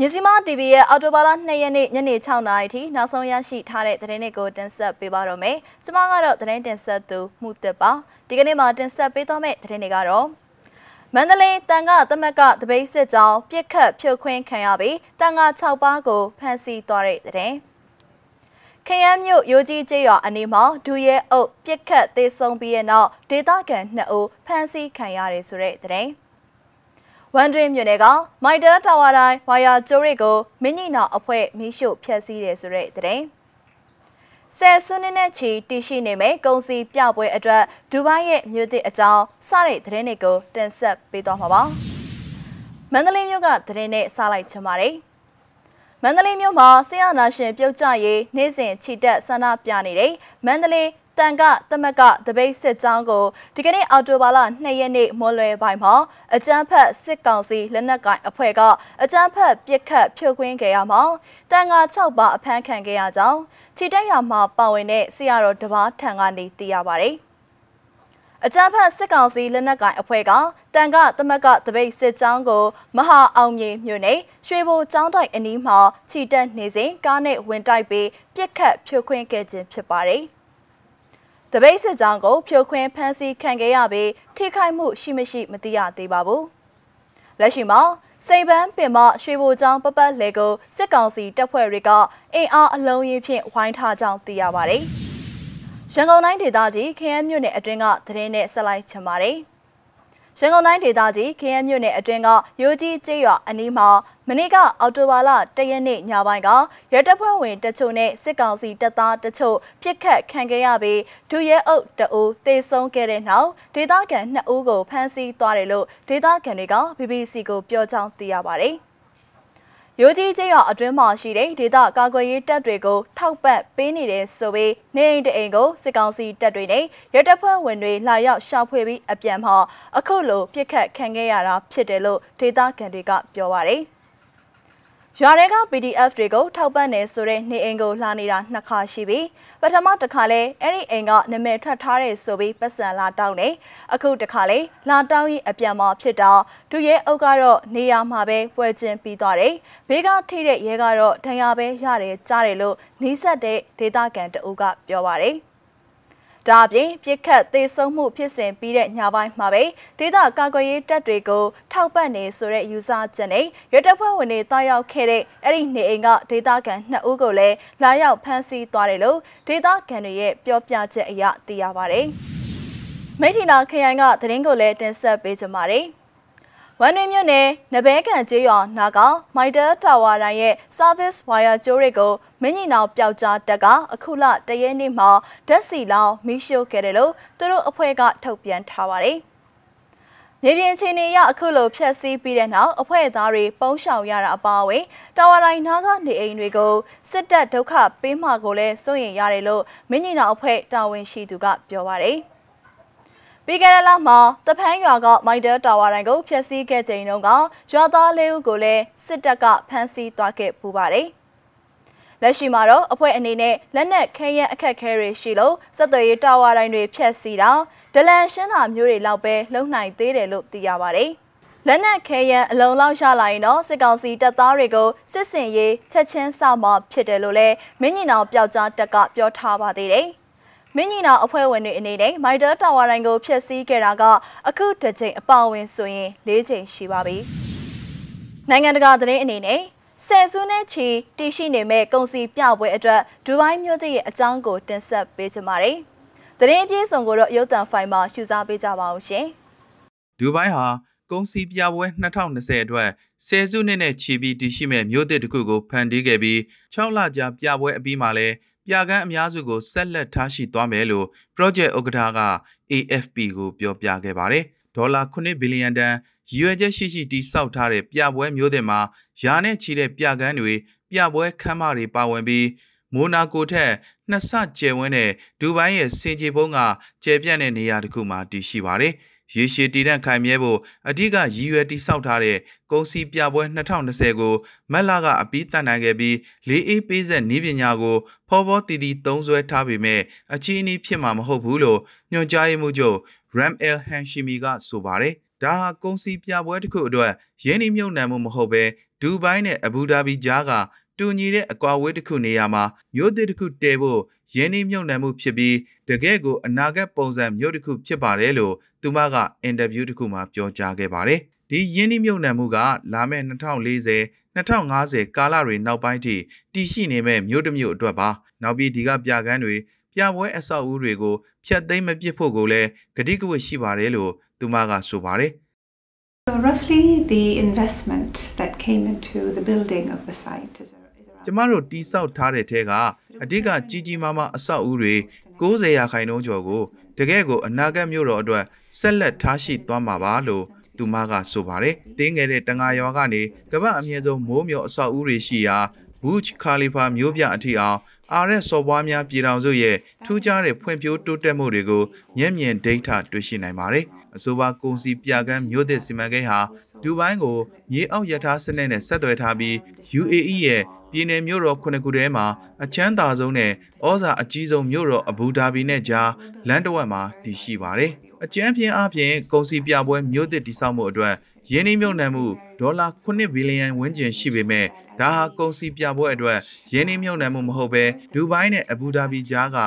မြစီမ TV ရဲ့အော်တိုဘာလ2ရက်နေ့ညနေ6နာရီထိနောက်ဆုံးရရှိထားတဲ့သတင်းတွေကိုတင်ဆက်ပေးပါတော့မယ်။ကျွန်မကတော့သတင်းတင်ဆက်သူမှုတစ်ပါ။ဒီကနေ့မှာတင်ဆက်ပေးသွားမယ့်သတင်းတွေကတော့မန္တလေးတန်ခသမက်ကတပိတ်စစ်ကြောင်းပြစ်ခတ်ဖြုတ်ခွင်းခံရပြီးတန်ခ6ပါးကိုဖမ်းဆီးသွားတဲ့သတင်း။ခရမ်းမြို့ရိုးကြီးကျေးရွာအနီးမှာဒူရဲအုပ်ပြစ်ခတ်သေးဆုံးပြီးတဲ့နောက်ဒေသခံ2ဦးဖမ်းဆီးခံရတယ်ဆိုတဲ့သတင်း။ ဝန်တွင်မြို့နယ်ကမိုက်တာတာဝါတိုင်းဝါယာကျိုးတွေကိုမင်းကြီးနောင်အဖွဲ့မီးရှို့ဖျက်ဆီးတယ်ဆိုတဲ့တဲ့ဆယ်စုနှစ်နဲ့ချီတည်ရှိနေမယ်ကုန်စည်ပြပွဲအတွက်ဒူဘိုင်းရဲ့မြို့သစ်အကြောင်းစတဲ့သတင်းတွေကိုတင်ဆက်ပေးသွားမှာပါမန္တလေးမြို့ကသတင်းနဲ့စလိုက်ချင်ပါတယ်မန္တလေးမြို့မှာဆီယနာရှင်ပြုတ်ကြရေးနေ့စဉ်ချီတက်ဆန္ဒပြနေတဲ့မန္တလေး တန်ကသမက်ကတပိတ်စစ်ကြောင်းကိုဒီကနေ့အော်တိုဘာလ2ရက်နေ့မွန်းလွယ်ပိုင်းမှာအကြမ်းဖက်စစ်ကောင်စီလက်နက်ကိုင်အဖွဲ့ကအကြမ်းဖက်ပစ်ခတ်ဖြိုခွင်းခဲ့ရမှာတန်က6ပါအဖမ်းခံခဲ့ရကြောင်းချီတက်ရမှာပါဝင်တဲ့ဆရာတော်တပားထံကနေသိရပါတယ်အကြမ်းဖက်စစ်ကောင်စီလက်နက်ကိုင်အဖွဲ့ကတန်ကသမက်ကတပိတ်စစ်ကြောင်းကိုမဟာအောင်မြေမြို့နယ်ရွှေဘိုကျောင်းတိုက်အနီးမှာခြိတက်နေစဉ်ကားနဲ့ဝင်တိုက်ပြီးပြစ်ခတ်ဖြိုခွင်းခဲ့ခြင်းဖြစ်ပါတယ်။ တပိတ်စစ်ကြောင်းကိုဖြိုခွင်းဖမ်းဆီးခံခဲ့ရပြီးထိခိုက်မှုရှိမရှိမသိရသေးပါဘူး။လက်ရှိမှာစိန်ပန်းပင်မရွှေဘိုကျောင်းပပတ်လေကိုစစ်ကောင်စီတပ်ဖွဲ့တွေကအင်အားအလုံးကြီးဖြင့်ဝိုင်းထားကြောင်းသိရပါတယ်။ရန်ကုန်တိုင်းဒေသကြီးခရမ်းမြို့နယ်အတွင်းကသတင်းနဲ့ဆက်လိုက်ချင်ပါတယ်။ ရန်ကုန်တိုင်းဒေသကြီးခရမ်းမြို့နယ်အတွင်းကရိုးကြီးကျေးရွာအနီးမှာမနေ့ကအော်တိုဘာလတရက်နေ့ညပိုင်းကရဲတပ်ဖွဲ့ဝင်တချို့နဲ့စစ်ကောင်စီတပ်သားတချို့ပြစ်ခတ်ခံခဲ့ရပြီးဒူရဲအုပ်တအူတေဆုံးခဲ့တဲ့နောက်ဒေသခံ2ဦးကိုဖမ်းဆီးသွားတယ်လို့ဒေသခံတွေက BBC ကိုပြောကြားသိရပါတယ်။ ရိုးကြီးကျေးရွာအတွင်းမှာရှိတဲ့ဒေသကာကွယ်ရေးတပ်တွေကိုထောက်ပံ့ပေးနေတဲ့ဆိုပြီးနေအိမ်တအိမ်ကိုစစ်ကောင်စီတပ်တွေနဲ့ရဲတပ်ဖွဲ့ဝင်တွေလာရောက်ရှာဖွေပြီးအပြန်မှာအခုလိုပြစ်ခတ်ခံခဲ့ရတာဖြစ်တယ်လို့ဒေသခံတွေကပြောပါတယ်။ ရွာတွေက PDF တွေကိုထောက်ပံ့နေဆိုတဲ့နေအိမ်ကိုလာနေတာနှစ်ခါရှိပြီပထမတစ်ခါလဲအဲ့ဒီအိမ်ကနာမည်ထွက်ထားတဲ့ဆိုပြီးပတ်စံလာတောင်းနေအခုတစ်ခါလဲလာတောင်းရင်အပြန်မှာဖြစ်တော့ဒုရဲအုပ်ကတော့နေရာမှာပဲပွဲကျင်းပြီးသွားတယ်ဘေးကထိတဲ့ရဲကတော့ဒဏ်ရာပဲရတယ်ကြားတယ်လို့နှီးဆက်တဲ့ဒေသခံတအုပ်ကပြောပါတယ် ဒါအပြင်ပြစ်ခတ်သေးဆုံးမှုဖြစ်စဉ်ပြီးတဲ့ညပိုင်းမှာပဲဒေသကာကွယ်ရေးတပ်တွေကိုထောက်ပံ့နေဆိုတဲ့ယူဆချက်နဲ့ရတပ်ဖွဲ့ဝင်တွေတာရောက်ခဲ့တဲ့အဲ့ဒီနေအိမ်ကဒေသခံ2ဦးကိုလည်းလာရောက်ဖမ်းဆီးသွားတယ်လို့ဒေသခံတွေရဲ့ပြောပြချက်အရသိရပါတယ်။မိထီနာခရိုင်ကသတင်းကိုလည်းတင်ဆက်ပေးကြပါမယ်။ ဝမ်တွင်မြို့နယ်နဘဲကန်ကျေးရွာနာကမိုက်တာတာဝါတိုင်းရဲ့ service wire ကျိုးတွေကိုမင်းကြီးနောင်ပျောက်ကြားတက်ကအခုလတရဲနေ့မှာဓာတ်စီလောင်မီးရှို့ခဲ့တယ်လို့သူတို့အဖွဲ့ကထုတ်ပြန်ထားပါတယ်။မြေပြင်အခြေအနေအရအခုလိုဖျက်ဆီးပြီးတဲ့နောက်အဖွဲ့သားတွေပုံရှောင်ရတာအပါအဝင်တာဝါတိုင်းနာကနေအိမ်တွေကိုစစ်တပ်ဒုက္ခပေးမှကိုလည်းစိုးရင်ရတယ်လို့မင်းကြီးနောင်အဖွဲ့တာဝန်ရှိသူကပြောပါတယ်။ ပြီးခဲ့တဲ့လမှာတဖန်းရွာကမိုက်တာတာဝါတိုင်းကိုဖျက်ဆီးခဲ့ချိန်တုန်းကရွာသားလေးဦးကိုလည်းစစ်တပ်ကဖမ်းဆီးသွားခဲ့ပူပါတယ်။လက်ရှိမှာတော့အဖွဲ့အနေနဲ့လက်နက်ခဲယမ်းအခက်ခဲတွေရှိလို့စက်သွေးတာဝါတိုင်းတွေဖျက်ဆီးတာဒလန်ရှင်းတာမျိုးတွေလောက်ပဲလုံနိုင်သေးတယ်လို့သိရပါတယ်။လက်နက်ခဲယမ်းအလုံးလောက်ရလာရင်တော့စစ်ကောင်စီတပ်သားတွေကိုစစ်စင်ရေးချက်ချင်းစောင့်မှဖြစ်တယ်လို့လည်းမင်းညီနောင်ပျောက်ကြားတက်ကပြောထားပါသေးတယ်။ မင်းညီနာအဖွဲ့ဝင်တွေအနေနဲ့မိုက်တာတာဝါတိုင်းကိုဖျက်ဆီးခဲ့တာကအခုတစ်ချိန်အပါဝင်ဆိုရင်၄ချိန်ရှိပါပြီ။နိုင်ငံတကာသတင်းအနေနဲ့ဆယ်စုနှစ်ချီတည်ရှိနေမဲ့ကုန်စည်ပြပွဲအတွက်ဒူဘိုင်းမြို့သစ်ရဲ့အကြောင်းကိုတင်ဆက်ပေးကြပါမယ်။သတင်းအပြည့်စုံကိုတော့ရုပ်သံဖိုင်မှာရှုစားပေးကြပါအောင်ရှင်။ဒူဘိုင်းဟာကုန်စည်ပြပွဲ2020အတွက်ဆယ်စုနှစ်နဲ့ချီပြီးတည်ရှိမဲ့မြို့သစ်တစ်ခုကိုဖန်တီးခဲ့ပြီး6လကြာပြပွဲအပြီးမှာလည်း ပြကန်းအများစုကိုဆက်လက်ထားရှိသွားမယ်လို့ project ဥက္ကဋ္ဌက AFP ကိုပြောပြခဲ့ပါတယ်။ဒေါ်လာ9ဘီလီယံတန်ရွေချက်ရှိရှိတိစောက်ထားတဲ့ပြပွဲမျိုးတွေမှာယာနဲ့ချီတဲ့ပြကန်းတွေပြပွဲခမ်းမတွေပါဝင်ပြီးမိုနာကိုထက်နှစ်ဆကျယ်ဝန်းတဲ့ဒူဘိုင်းရဲ့စင်ကြေပုံးကကျယ်ပြန့်တဲ့နေရာတစ်ခုမှာတည်ရှိပါတယ်။ ရေရှည်တည်တဲ့ခိုင်မြဲဖို့အဓိကရည်ရွယ်တိစောက်ထားတဲ့ကုန်စည်ပြပွဲ2020ကိုမက်လာကအပြီးတန်နိုင်ခဲ့ပြီးလေးအေးပေးဆက်နီးပညာကိုဖော်ဖော်တည်တည်သုံးစွဲထားပေမဲ့အချီးအနီးဖြစ်မှာမဟုတ်ဘူးလို့ညွှန်ကြားရေးမှူးချုပ် Ram El Hanshimi ကဆိုပါတယ်။ဒါဟာကုန်စည်ပြပွဲတစ်ခုအတွက်ရင်းနှီးမြှုပ်နှံမှုမဟုတ်ဘဲဒဒူဘိုင်းနဲ့အဘူဒါဘီကြားကတူညီတဲ့အကွာဝေးတစ်ခုနေရာမှာမြို့သစ်တစ်ခုတည်ဖို့ရင်းနှီးမြှုပ်နှံမှုဖြစ်ပြီးတကယ့်ကိုအနာဂတ်ပုံစံမြို့တစ်ခုဖြစ်ပါတယ်လို့ သူမကအင်တာဗျူးတစ်ခုမှာပြောကြားခဲ့ပါတယ်။ဒီရင်းနှီးမြှုပ်နှံမှုကလာမယ့်2040 2050ကာလတွေနောက်ပိုင်းထိတည်ရှိနေမဲ့မြို့တစ်မြို့အတွက်ပါ။နောက်ပြီးဒီကပြကန်းတွေပြပွဲအဆောက်အဦတွေကိုဖျက်သိမ်းမပစ်ဖို့ကိုလည်းကတိကဝတ်ရှိပါတယ်လို့သူမကဆိုပါတယ်။ So roughly the investment that came into the building of the site is, a- is ကျ around မတို့တိစောက်ထားတဲ့ထဲကအဓိကကြီးကြီးမားမားအဆောက်အဦတွေ90ရာခိုင်နှုန်းကျော်ကို တကယ့်ကိုအနာဂတ်မြို့တော်အတွက်ဆက်လက်ထားရှိသွားမှာပါလို့သူမကဆိုပါတယ်။တင်းငယ်တဲ့တငါရွာကနေကမ္ဘာအမြင့်ဆုံးမိုးမျှော်အဆောက်အဦတွေရှိရာ Burj Khalifa မြို့ပြအထိအောင် RS စော်ပွားများပြည်ထောင်စုရဲ့ထူးခြားတဲ့ဖွံ့ဖြိုးတိုးတက်မှုတွေကိုမျက်မြင်ဒိဋ္ဌတွေ့ရှိနိုင်ပါတယ်။အဆိုပါကုန်စည်ပြကန်းမြို့သစ်စီမံကိန်းဟာဒူဘိုင်းကိုမြေအောက်ယထာစနစ်နဲ့ဆက်သွယ်ထားပြီး UAE ရဲ့ ပြည်내မြို့တော်ခုနှစ်ခုထဲမှာအချမ်းသာဆုံးနဲ့ဩဇာအကြီးဆုံးမြို့တော်အဘူဒါဘီနဲ့ကြားလန်တဝက်မှာတည်ရှိပါတယ်။အကျန်းပြင်းအပြင်ကုန်စည်ပြပွဲမြို့သစ်တည်ဆောက်မှုအတွက်ယင်းနှိမ့်မြုပ်နှံမှုဒေါ်လာ9ဘီလီယံဝန်းကျင်ရှိပေမဲ့ဒါဟာကုန်စည်ပြပွဲအတွက်ယင်းနှိမ့်မြုပ်နှံမှုမဟုတ်ဘဲဒူဘိုင်းနဲ့အဘူဒါဘီကြားက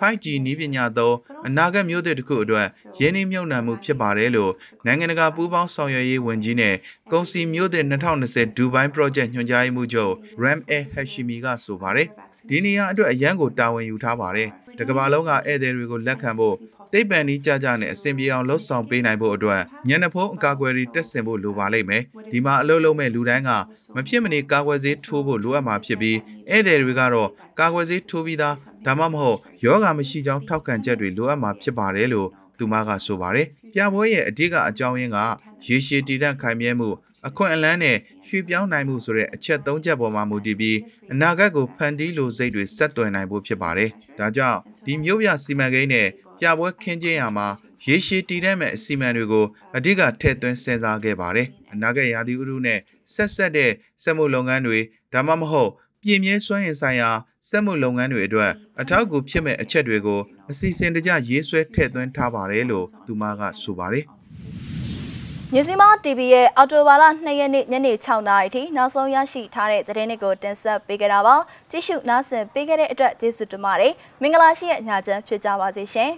5G နည်းပညာသုံးအနာဂတ်မျိုးသစ်တစ်ခုအတွက်ရင်းနှီးမြှုပ်နှံမှုဖြစ်ပါတယ်လို့နိုင်ငံတကာပူးပေါင်းဆောင်ရွက်ရေးဝန်ကြီးနဲ့ကုန်စည်မျိုးသစ်2020ဒူဘိုင်း project ညွှန်ကြားရေးမှူးချုပ် Ram A Hashimi ကဆိုပါတယ်ဒီနေရာအတွက်အရန်ကိုတာဝန်ယူထားပါတယ်တကမ္ဘာလုံးကဧည့်သည်တွေကိုလက်ခံဖို့သိပ္ပံနည်းကြကြနဲ့အဆင်ပြေအောင်လှုပ်ဆောင်ပေးနိုင်ဖို့အတွက်ညနေဖုံးအကာအကွယ်တွေတက်ဆင်ဖို့လိုပါလိမ့်မယ်ဒီမှာအလုပ်လုပ်မဲ့လူတိုင်းကမဖြစ်မနေကာကွယ်ဆေးထိုးဖို့လိုအပ်မှာဖြစ်ပြီးဧည့်သည်တွေကတော့ကာကွယ်ဆေးထိုးပြီးသား ဒါမှမဟုတ်ယောဂမရှိကြောင်းထောက်ခံချက်တွေလိုအပ်မှာဖြစ်ပါတယ်လို့သူမကဆိုပါတယ်ပြပွဲရဲ့အဓိကအကြောင်းရင်းကရေရှည်တည်တံ့ခိုင်မြဲမှုအခွင့်အလမ်းနဲ့ရွှေ့ပြောင်းနိုင်မှုဆိုတဲ့အချက်၃ချက်ပေါ်မှာမူတည်ပြီးအနာဂတ်ကိုဖန်တီးလိုစိတ်တွေဆက်သွယ်နိုင်ဖို့ဖြစ်ပါတယ်။ဒါကြောင့်ဒီမျိုးပြစီမံကိန်းနဲ့ပြပွဲခင်းကျင်းရမှာရေရှည်တည်တံ့မဲ့အစီအမံတွေကိုအဓိကထည့်သွင်းစဉ်းစားခဲ့ပါတယ်။အနာဂတ်ရာသီဥတုနဲ့ဆက်ဆက်တဲ့စက်မှုလုပ်ငန်းတွေဒါမှမဟုတ် ပြည်မြဲစွမ်းအင်ဆိုင်ရာ စက်မှုလုပ်ငန်းတွေအတွက်အထောက်အကူဖြစ်မဲ့အချက်တွေကိုအစီအစဉ်တကျရေးဆွဲထည့်သွင်းထားပါတယ်လို့သူမကဆိုပါတယ်။မြစီမ TV ရဲ့အော်တိုဘာလ2ရက်နေ့ညနေ6နာရီထိနောက်ဆုံးရရှိထားတဲ့သတင်းတွေကိုတင်ဆက်ပေးကြတာပါကြည့်ရှုနားဆင်ပေးခဲ့တဲ့အတွက်ကျေးဇူးတင်ပါတယ်မင်္ဂလာရှိတဲ့ညချမ်းဖြစ်ကြပါစေရှင်